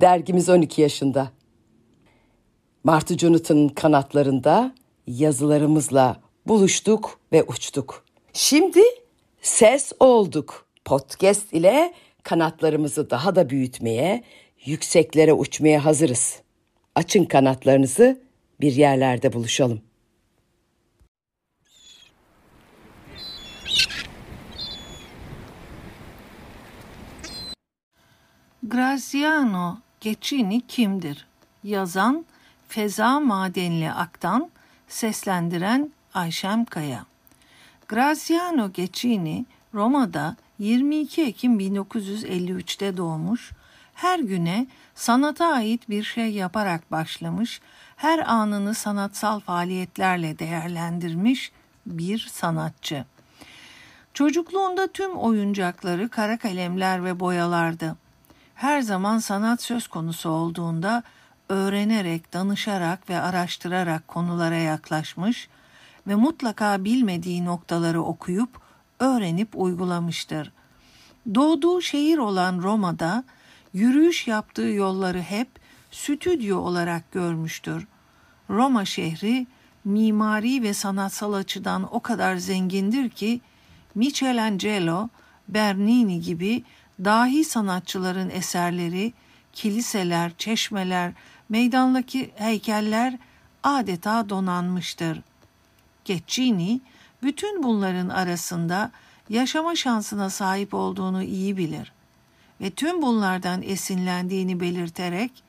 Dergimiz 12 yaşında. Martı Jonathan'ın kanatlarında yazılarımızla buluştuk ve uçtuk. Şimdi ses olduk. Podcast ile kanatlarımızı daha da büyütmeye, yükseklere uçmaya hazırız. Açın kanatlarınızı, bir yerlerde buluşalım. Graziano Geçini kimdir? Yazan Feza Madenli Aktan, seslendiren Ayşem Kaya. Graziano Geçini Roma'da 22 Ekim 1953'te doğmuş, her güne sanata ait bir şey yaparak başlamış, her anını sanatsal faaliyetlerle değerlendirmiş bir sanatçı. Çocukluğunda tüm oyuncakları kara kalemler ve boyalardı. Her zaman sanat söz konusu olduğunda öğrenerek, danışarak ve araştırarak konulara yaklaşmış ve mutlaka bilmediği noktaları okuyup öğrenip uygulamıştır. Doğduğu şehir olan Roma'da yürüyüş yaptığı yolları hep stüdyo olarak görmüştür. Roma şehri mimari ve sanatsal açıdan o kadar zengindir ki Michelangelo, Bernini gibi dahi sanatçıların eserleri, kiliseler, çeşmeler, meydandaki heykeller adeta donanmıştır. Geçini bütün bunların arasında yaşama şansına sahip olduğunu iyi bilir ve tüm bunlardan esinlendiğini belirterek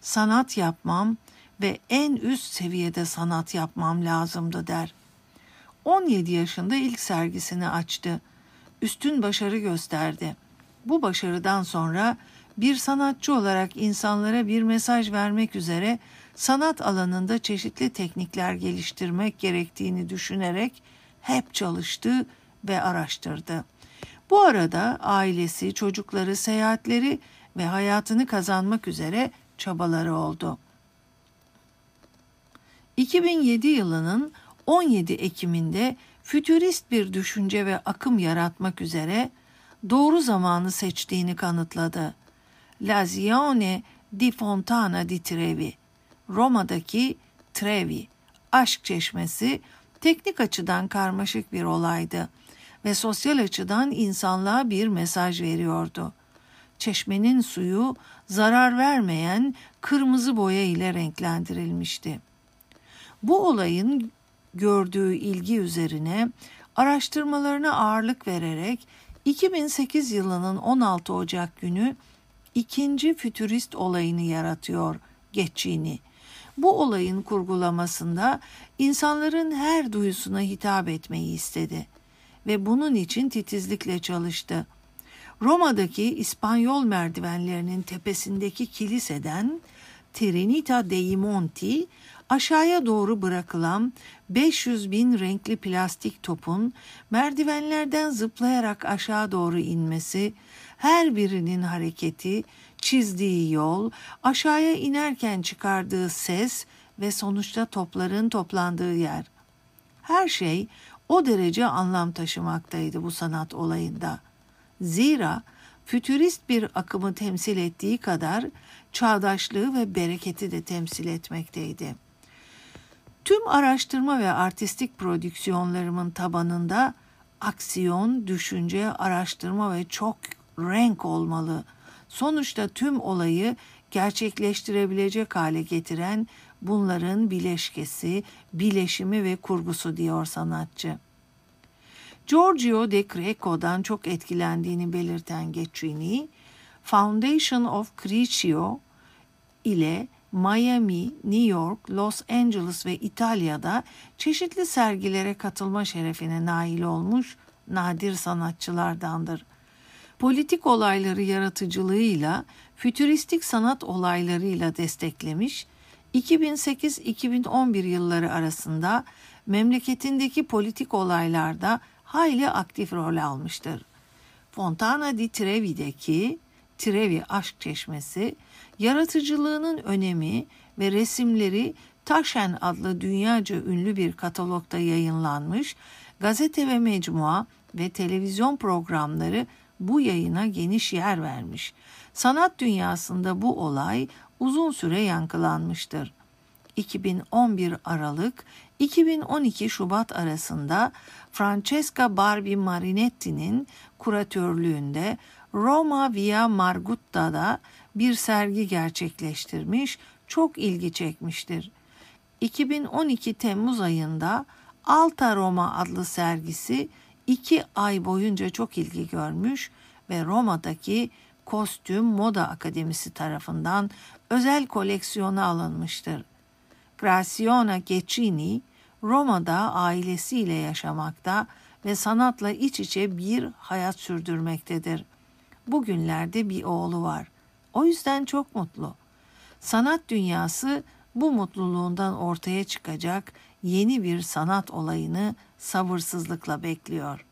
sanat yapmam ve en üst seviyede sanat yapmam lazımdı der. 17 yaşında ilk sergisini açtı. Üstün başarı gösterdi. Bu başarıdan sonra bir sanatçı olarak insanlara bir mesaj vermek üzere sanat alanında çeşitli teknikler geliştirmek gerektiğini düşünerek hep çalıştı ve araştırdı. Bu arada ailesi, çocukları, seyahatleri ve hayatını kazanmak üzere çabaları oldu. 2007 yılının 17 Ekim'inde fütürist bir düşünce ve akım yaratmak üzere doğru zamanı seçtiğini kanıtladı. Lazione di Fontana di Trevi, Roma'daki Trevi, aşk çeşmesi teknik açıdan karmaşık bir olaydı ve sosyal açıdan insanlığa bir mesaj veriyordu. Çeşmenin suyu zarar vermeyen kırmızı boya ile renklendirilmişti. Bu olayın gördüğü ilgi üzerine araştırmalarına ağırlık vererek 2008 yılının 16 Ocak günü ikinci fütürist olayını yaratıyor Geçini. Bu olayın kurgulamasında insanların her duyusuna hitap etmeyi istedi ve bunun için titizlikle çalıştı. Roma'daki İspanyol merdivenlerinin tepesindeki kiliseden Trinita dei Monti aşağıya doğru bırakılan 500 bin renkli plastik topun merdivenlerden zıplayarak aşağı doğru inmesi, her birinin hareketi, çizdiği yol, aşağıya inerken çıkardığı ses ve sonuçta topların toplandığı yer. Her şey o derece anlam taşımaktaydı bu sanat olayında. Zira fütürist bir akımı temsil ettiği kadar çağdaşlığı ve bereketi de temsil etmekteydi. Tüm araştırma ve artistik prodüksiyonlarımın tabanında aksiyon, düşünce, araştırma ve çok renk olmalı. Sonuçta tüm olayı gerçekleştirebilecek hale getiren bunların bileşkesi, bileşimi ve kurgusu diyor sanatçı. Giorgio de Greco'dan çok etkilendiğini belirten Guccini, Foundation of Criccio ile Miami, New York, Los Angeles ve İtalya'da çeşitli sergilere katılma şerefine nail olmuş nadir sanatçılardandır. Politik olayları yaratıcılığıyla, fütüristik sanat olaylarıyla desteklemiş, 2008-2011 yılları arasında memleketindeki politik olaylarda hayli aktif rol almıştır. Fontana di Trevi'deki Trevi Aşk Çeşmesi, yaratıcılığının önemi ve resimleri Taşen adlı dünyaca ünlü bir katalogda yayınlanmış, gazete ve mecmua ve televizyon programları bu yayına geniş yer vermiş. Sanat dünyasında bu olay uzun süre yankılanmıştır. 2011 Aralık 2012 Şubat arasında Francesca Barbi Marinetti'nin kuratörlüğünde Roma Via Margutta'da bir sergi gerçekleştirmiş, çok ilgi çekmiştir. 2012 Temmuz ayında Alta Roma adlı sergisi iki ay boyunca çok ilgi görmüş ve Roma'daki Kostüm Moda Akademisi tarafından özel koleksiyona alınmıştır. Graciana Gecini Roma'da ailesiyle yaşamakta ve sanatla iç içe bir hayat sürdürmektedir. Bugünlerde bir oğlu var. O yüzden çok mutlu. Sanat dünyası bu mutluluğundan ortaya çıkacak yeni bir sanat olayını sabırsızlıkla bekliyor.''